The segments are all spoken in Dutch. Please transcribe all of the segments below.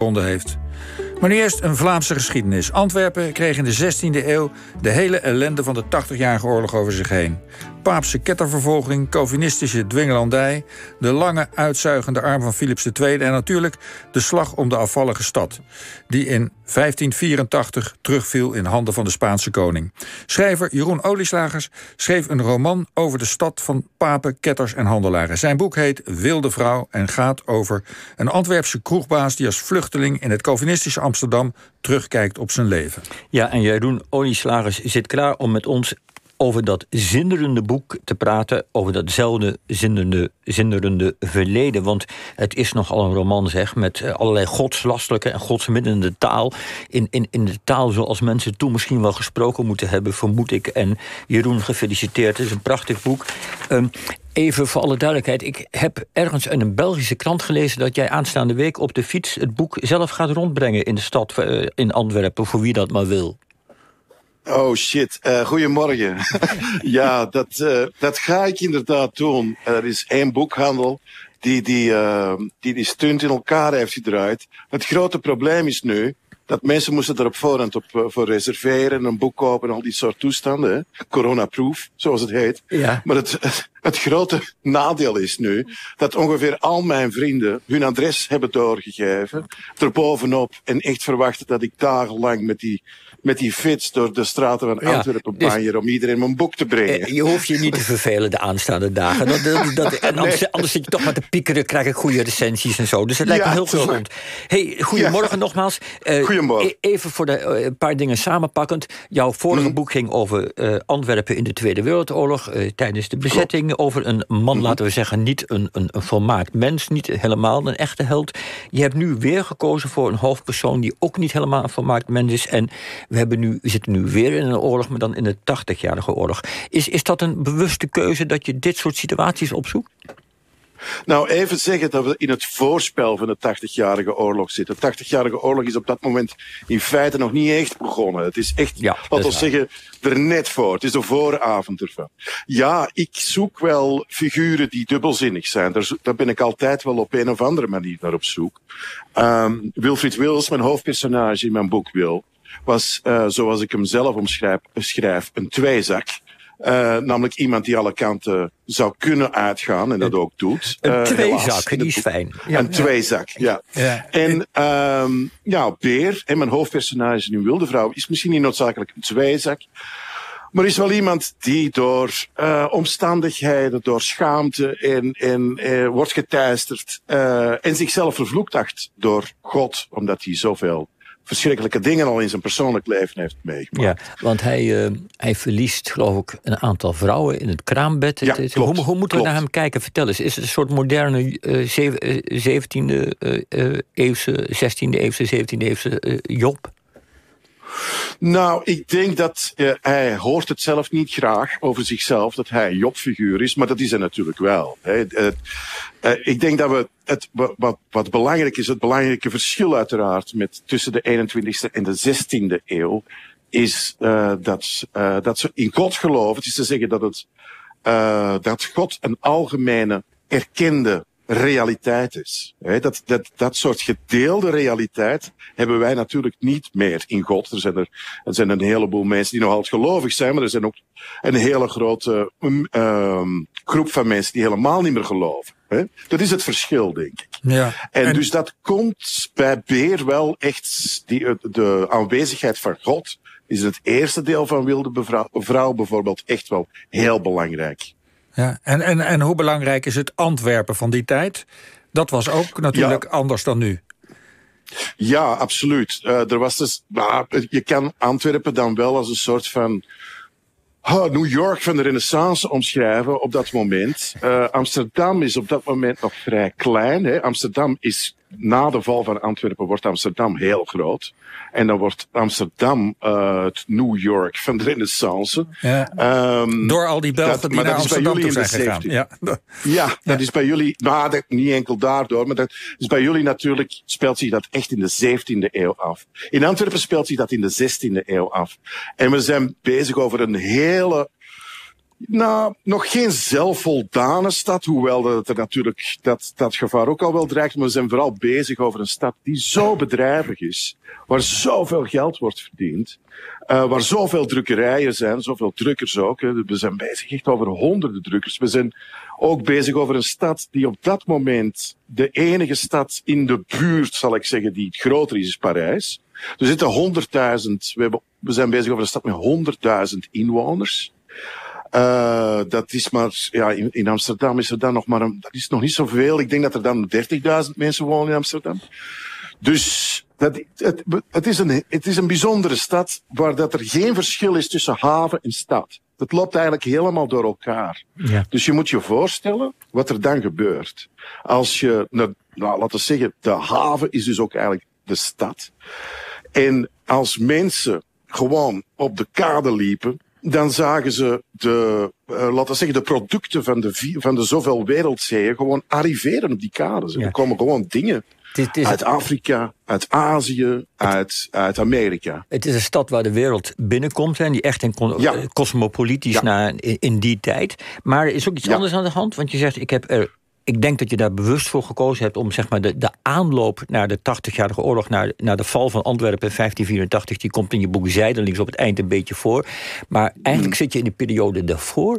heeft. Maar nu eerst een Vlaamse geschiedenis. Antwerpen kreeg in de 16e eeuw de hele ellende van de 80-jarige oorlog over zich heen. Paapse kettervervolging, Calvinistische dwingelandij, de lange uitzuigende arm van Philips II en natuurlijk de slag om de afvallige stad, die in 1584 terugviel in handen van de Spaanse koning. Schrijver Jeroen Olieslagers schreef een roman over de stad van papen, ketters en handelaren. Zijn boek heet Wilde Vrouw en gaat over een Antwerpse kroegbaas die als vluchteling in het Calvinistische Amsterdam terugkijkt op zijn leven. Ja, en Jeroen Olieslagers zit klaar om met ons over dat zinderende boek te praten, over datzelfde zinderende, zinderende verleden. Want het is nogal een roman, zeg, met eh, allerlei godslastelijke en godsmiddende taal. In, in, in de taal zoals mensen toen misschien wel gesproken moeten hebben, vermoed ik. En Jeroen, gefeliciteerd, het is een prachtig boek. Um, Even voor alle duidelijkheid, ik heb ergens in een Belgische krant gelezen dat jij aanstaande week op de fiets het boek zelf gaat rondbrengen in de stad uh, in Antwerpen, voor wie dat maar wil. Oh shit, uh, goedemorgen. ja, dat, uh, dat ga ik inderdaad doen. Er is één boekhandel die die, uh, die die stunt in elkaar heeft gedraaid. Het grote probleem is nu dat mensen moesten er op voorhand op, voor reserveren, een boek kopen en al die soort toestanden. Corona-proof, zoals het heet. Ja. Maar het, het, het grote nadeel is nu dat ongeveer al mijn vrienden hun adres hebben doorgegeven, erbovenop en echt verwachten dat ik dagenlang met die met die fiets door de straten van Antwerpen ja, dus, om iedereen mijn boek te brengen. Eh, je hoeft je niet te vervelen de aanstaande dagen. Dat, dat, dat, en anders, anders, zit je toch maar te piekeren, krijg ik goede recensies en zo. Dus het lijkt me heel gezond. Hey, goedemorgen nogmaals. Uh, goedemorgen. E- even voor de uh, paar dingen samenpakkend. Jouw vorige mm. boek ging over Antwerpen in de Tweede Wereldoorlog. tijdens de bezetting. Klopt. Over een man, mm laten we zeggen, niet een, een, een volmaakt mens. Niet helemaal een echte held. Je hebt nu weer gekozen voor een hoofdpersoon die ook niet helemaal een volmaakt mens is. En we, hebben nu, we zitten nu weer in een oorlog, maar dan in de 80-jarige oorlog. Is, is dat een bewuste keuze dat je dit soort situaties opzoekt? Nou, even zeggen dat we in het voorspel van de 80-jarige oorlog zitten. De 80-jarige oorlog is op dat moment in feite nog niet echt begonnen. Het is echt, ja, laten we zeggen, er net voor. Het is de vooravond ervan. Ja, ik zoek wel figuren die dubbelzinnig zijn. Daar, daar ben ik altijd wel op een of andere manier naar op zoek. Um, Wilfried Wills, mijn hoofdpersonage in mijn boek Wil, was, uh, zoals ik hem zelf omschrijf, beschrijf, een tweezak. Uh, namelijk iemand die alle kanten zou kunnen uitgaan en dat ook doet. Een uh, tweezak, die is fijn. Ja, een tweezak, ja. ja. En um, ja, Beer, en mijn hoofdpersonage in Wilde Vrouw, is misschien niet noodzakelijk een tweezak. Maar is wel iemand die door uh, omstandigheden, door schaamte en, en uh, wordt geteisterd uh, en zichzelf vervloekt acht door God, omdat hij zoveel verschrikkelijke dingen al in zijn persoonlijk leven heeft meegemaakt. Ja, want hij, uh, hij verliest, geloof ik, een aantal vrouwen in het kraambed. Ja, klopt, hoe, hoe moeten we naar hem kijken? Vertel eens, is het een soort moderne uh, 17e uh, eeuwse, 16e eeuwse, 17e eeuwse Job? Nou, ik denk dat uh, hij hoort het zelf niet graag over zichzelf, dat hij een Jobfiguur is, maar dat is hij natuurlijk wel. Hè. Uh, uh, ik denk dat we het, wat, wat belangrijk is, het belangrijke verschil uiteraard met tussen de 21ste en de 16e eeuw, is dat, dat ze in God geloven. Het is te zeggen dat, het, dat God een algemene erkende realiteit is. Dat, dat, dat soort gedeelde realiteit hebben wij natuurlijk niet meer in God. Er zijn, er, er zijn een heleboel mensen die nog altijd gelovig zijn, maar er zijn ook een hele grote um, groep van mensen die helemaal niet meer geloven. Dat is het verschil, denk ik. Ja, en, en, dus dat komt bij Beer wel echt, die, de aanwezigheid van God is het eerste deel van Wilde Vrouw bijvoorbeeld echt wel heel belangrijk. Ja, en, en, en hoe belangrijk is het Antwerpen van die tijd? Dat was ook natuurlijk anders dan nu. Ja, absoluut. Uh, er was dus, nou, je kan Antwerpen dan wel als een soort van oh, New York van de Renaissance omschrijven op dat moment. Uh, Amsterdam is op dat moment nog vrij klein. Hè. Amsterdam is na de val van Antwerpen wordt Amsterdam heel groot. En dan wordt Amsterdam uh, het New York van de Renaissance. Ja. Um, Door al die Belgen dat, die naar Amsterdam zijn gegaan. Ja, ja dat ja. is bij jullie, nou, dat, niet enkel daardoor, maar dat is bij jullie natuurlijk, speelt zich dat echt in de 17e eeuw af. In Antwerpen speelt zich dat in de 16e eeuw af. En we zijn bezig over een hele Nou, nog geen zelfvoldane stad, hoewel dat er natuurlijk dat, dat gevaar ook al wel dreigt. Maar we zijn vooral bezig over een stad die zo bedrijvig is, waar zoveel geld wordt verdiend, uh, waar zoveel drukkerijen zijn, zoveel drukkers ook. Hè. We zijn bezig echt over honderden drukkers. We zijn ook bezig over een stad die op dat moment de enige stad in de buurt, zal ik zeggen, die groter is, is Parijs. Er zitten honderdduizend, we, we zijn bezig over een stad met honderdduizend inwoners. Uh, dat is maar, ja, in, in, Amsterdam is er dan nog maar een, dat is nog niet zoveel. Ik denk dat er dan 30.000 mensen wonen in Amsterdam. Dus dat, het, het, is een, het is een bijzondere stad waar dat er geen verschil is tussen haven en stad. Dat loopt eigenlijk helemaal door elkaar. Ja. Dus je moet je voorstellen wat er dan gebeurt. Als je, nou, laten we zeggen, de haven is dus ook eigenlijk de stad. En als mensen gewoon op de kade liepen, dan zagen ze de, uh, laten we zeggen, de producten van de, van de zoveel wereldzeeën gewoon arriveren op die kades. Ja. Er komen gewoon dingen het is uit Afrika, uit Azië, uit, uit Amerika. Het is een stad waar de wereld binnenkomt en die echt een ja. cosmopolitisch ja. in, die tijd. Maar er is ook iets anders aan de hand, want je zegt: ik heb er ik denk dat je daar bewust voor gekozen hebt om zeg maar, de, de aanloop naar de 80-jarige oorlog, naar, naar de val van Antwerpen in 1584, die komt in je boek zijdelings op het eind een beetje voor. Maar eigenlijk mm. zit je in de periode daarvoor.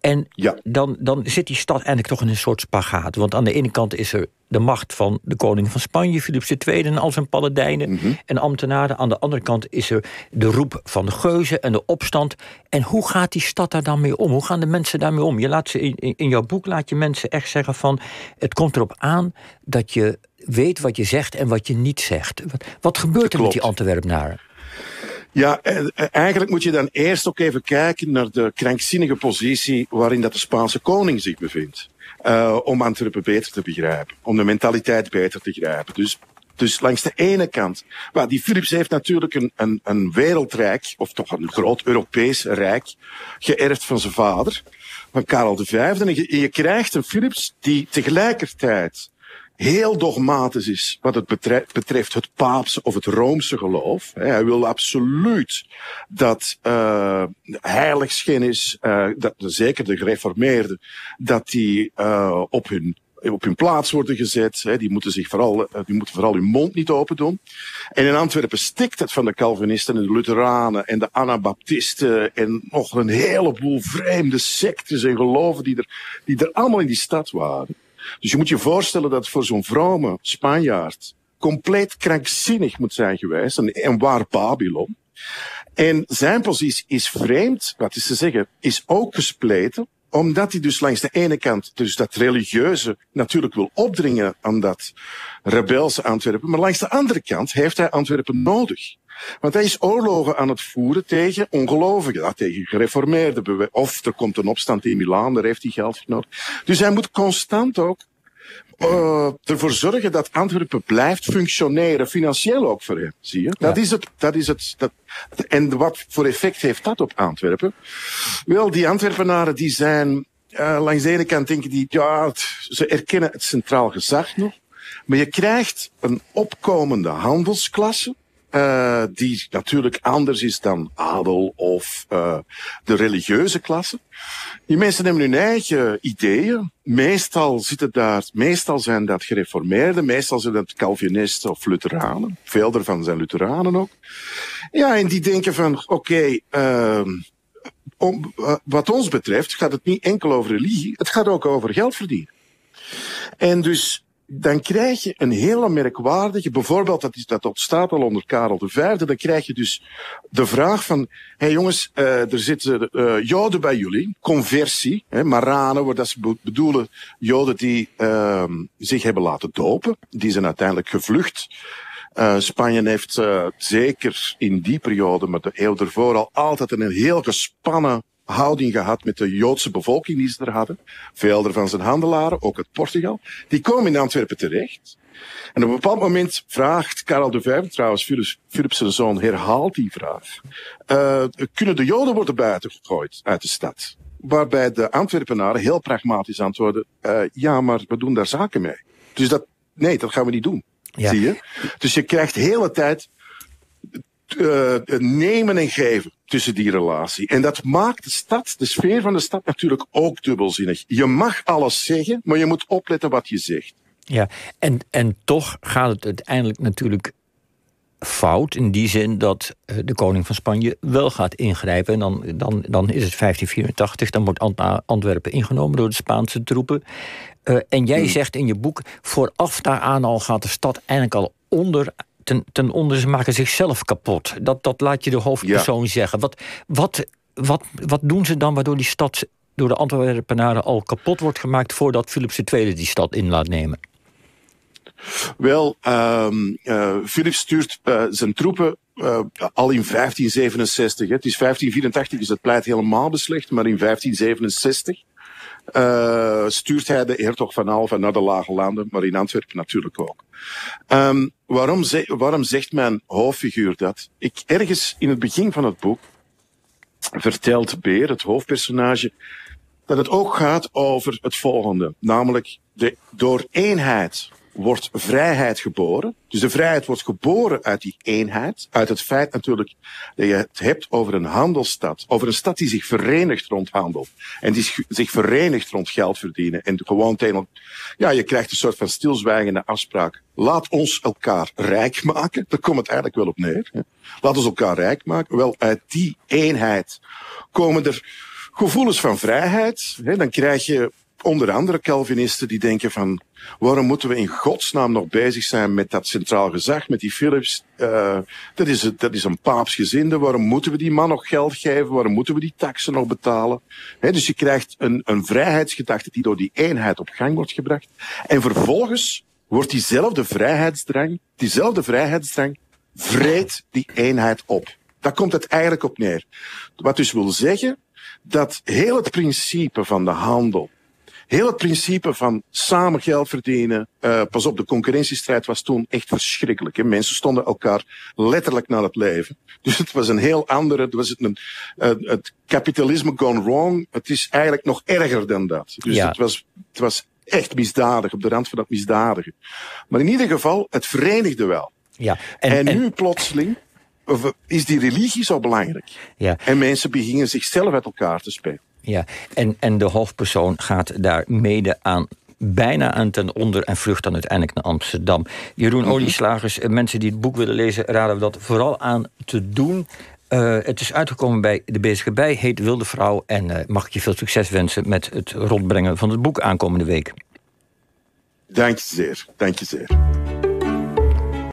En ja. dan, dan zit die stad eigenlijk toch in een soort spagaat. Want aan de ene kant is er de macht van de koning van Spanje, Philips II en al zijn paladijnen mhm. en ambtenaren. Aan de andere kant is er de roep van de geuzen en de opstand. En hoe gaat die stad daar dan mee om? Hoe gaan de mensen daarmee om? Je laat ze in, in jouw boek laat je mensen echt zeggen van het komt erop aan dat je weet wat je zegt en wat je niet zegt. Wat, wat gebeurt er met die Antwerpenaren? Ja, eh, eh, eigenlijk moet je dan eerst ook even kijken naar de krankzinnige positie waarin dat de Spaanse koning zich bevindt. Uh, om Antwerpen beter te begrijpen, om de mentaliteit beter te begrijpen. Dus, dus langs de ene kant, maar die Philips heeft natuurlijk een, een, een wereldrijk, of toch een groot Europees rijk, geërfd van zijn vader, van Karel V. En je krijgt een Philips die tegelijkertijd heel dogmatisch is wat het betreft het paapse of het roomse geloof. Hij wil absoluut dat uh, heiligschennis, uh, dat, zeker de gereformeerden, dat die uh, op hun op hun plaats worden gezet. Hè. Die, moeten zich vooral, die moeten vooral hun mond niet open doen. En in Antwerpen stikt het van de Calvinisten en de Lutheranen en de Anabaptisten en nog een heleboel vreemde sectes en geloven die er, die er allemaal in die stad waren. Dus je moet je voorstellen dat voor zo'n vrome Spanjaard compleet krankzinnig moet zijn geweest. En, waar Babylon. En zijn positie is vreemd, wat is te zeggen, is ook gespleten omdat hij dus langs de ene kant dus dat religieuze natuurlijk wil opdringen aan dat rebelse Antwerpen, maar langs de andere kant heeft hij Antwerpen nodig. Want hij is oorlogen aan het voeren tegen ongelovigen, tegen gereformeerden. Of er komt een opstand in Milaan, daar heeft hij geld nodig. Dus hij moet constant ook uh, ervoor zorgen dat Antwerpen blijft functioneren, financieel ook voor hem. Zie je? Dat is het. Dat is het dat, en wat voor effect heeft dat op Antwerpen? Wel, die Antwerpenaren die zijn uh, langs de ene kant denken die, ja, ze erkennen het centraal gezag nog. Maar je krijgt een opkomende handelsklasse uh, die natuurlijk anders is dan adel of uh, de religieuze klasse. Die mensen hebben hun eigen ideeën. Meestal zitten daar, meestal zijn dat gereformeerden, meestal zijn dat Calvinisten of Lutheranen. Veel daarvan zijn Lutheranen ook. Ja, en die denken van, oké, om, uh, wat ons betreft gaat het niet enkel over religie, het gaat ook over geld verdienen. En dus dan krijg je een hele merkwaardige, bijvoorbeeld dat, is, dat ontstaat al onder Karel V, dan krijg je dus de vraag van, hé hey jongens, uh, er zitten uh, joden bij jullie, conversie, hè, maranen, dat ze bedoelen joden die uh, zich hebben laten dopen, die zijn uiteindelijk gevlucht. Uh, Spanje heeft uh, zeker in die periode, maar de eeuw ervoor al altijd een heel gespannen houding gehad met de Joodse bevolking die ze er hadden. Veel ervan zijn handelaren, ook uit Portugal. Die komen in Antwerpen terecht. En op een bepaald moment vraagt Karel de Vijf, trouwens Philips, Philips zijn zoon, herhaalt die vraag. Uh, kunnen de Joden worden buitengegooid uit de stad? Waarbij de Antwerpenaren heel pragmatisch antwoorden, uh, ja, maar we doen daar zaken mee. Dus dat, nee, dat gaan we niet doen. Ja. Zie je? Dus je krijgt de hele tijd uh, nemen en geven tussen die relatie. En dat maakt de stad, de sfeer van de stad natuurlijk ook dubbelzinnig. Je mag alles zeggen, maar je moet opletten wat je zegt. Ja, en, en toch gaat het uiteindelijk natuurlijk fout. In die zin dat eh, de koning van Spanje wel gaat ingrijpen. En dan, dan, dan is het 1584, dan wordt Antwerpen ingenomen door de Spaanse troepen. Uh, en jij hmm. zegt in je boek, vooraf daaraan al gaat de stad eigenlijk al onder ten, ten onder, ze maken zichzelf kapot. Dat, dat laat je de hoofdpersoon zeggen. Wat, wat, wat, wat doen ze dan waardoor die stad door de Antwerpenaren al kapot wordt gemaakt voordat Philips II die stad in laat nemen? Wel, uh, Philips stuurt uh, zijn troepen uh, al in 1567. Hè. Het is 1584, dus het pleit helemaal beslecht, maar in 1567 uh, stuurt hij de hertog van Alva naar de Lage Landen, maar in Antwerpen natuurlijk ook. Um, waarom, waarom zegt mijn hoofdfiguur dat? Ik, ergens in het begin van het boek vertelt Beer, het hoofdpersonage, dat het ook gaat over het volgende. Namelijk de door eenheid wordt vrijheid geboren. Dus de vrijheid wordt geboren uit die eenheid. Uit het feit natuurlijk dat je het hebt over een handelsstad. Over een stad die zich verenigt rond handel. En die zich verenigt rond geld verdienen. En gewoon tegen, ja, je krijgt een soort van stilzwijgende afspraak. Laat ons elkaar rijk maken. Daar komt het eigenlijk wel op neer. Laat ons elkaar rijk maken. Wel, uit die eenheid komen er gevoelens van vrijheid. Dan krijg je onder andere Calvinisten die denken van waarom moeten we in godsnaam nog bezig zijn met dat centraal gezag, met die Philips? Uh, dat, is, dat is een paapsgezinde. Waarom moeten we die man nog geld geven? Waarom moeten we die taxen nog betalen? Dus je krijgt een, een vrijheidsgedachte die door die eenheid op gang wordt gebracht. En vervolgens wordt diezelfde vrijheidsdrang, diezelfde vrijheidsdrang, vreet die eenheid op. Daar komt het eigenlijk op neer. Wat dus wil zeggen dat heel het principe van de handel, Heel het principe van samen geld verdienen. Uh, pas op, de concurrentiestrijd was toen echt verschrikkelijk. Hè? Mensen stonden elkaar letterlijk naar het leven. Dus het was een heel andere. Het was een, uh, het kapitalisme gone wrong. Het is eigenlijk nog erger dan dat. Dus ja. het, was, het was echt misdadig, op de rand van dat misdadige. Maar in ieder geval, het verenigde wel. Ja, en, en, en nu plotseling is die religie zo belangrijk. Ja. En mensen beginnen zichzelf uit elkaar te spelen. Ja, en, en de hoofdpersoon gaat daar mede aan bijna aan ten onder en vlucht dan uiteindelijk naar Amsterdam. Jeroen mm Olieslagers, eh, mensen die het boek willen lezen, raden we dat vooral aan te doen. Uh, het is uitgekomen bij De Bezige Bij, heet Wilde Vrouw. En uh, mag ik je veel succes wensen met het rondbrengen van het boek aankomende week. Dank je zeer, dank je zeer.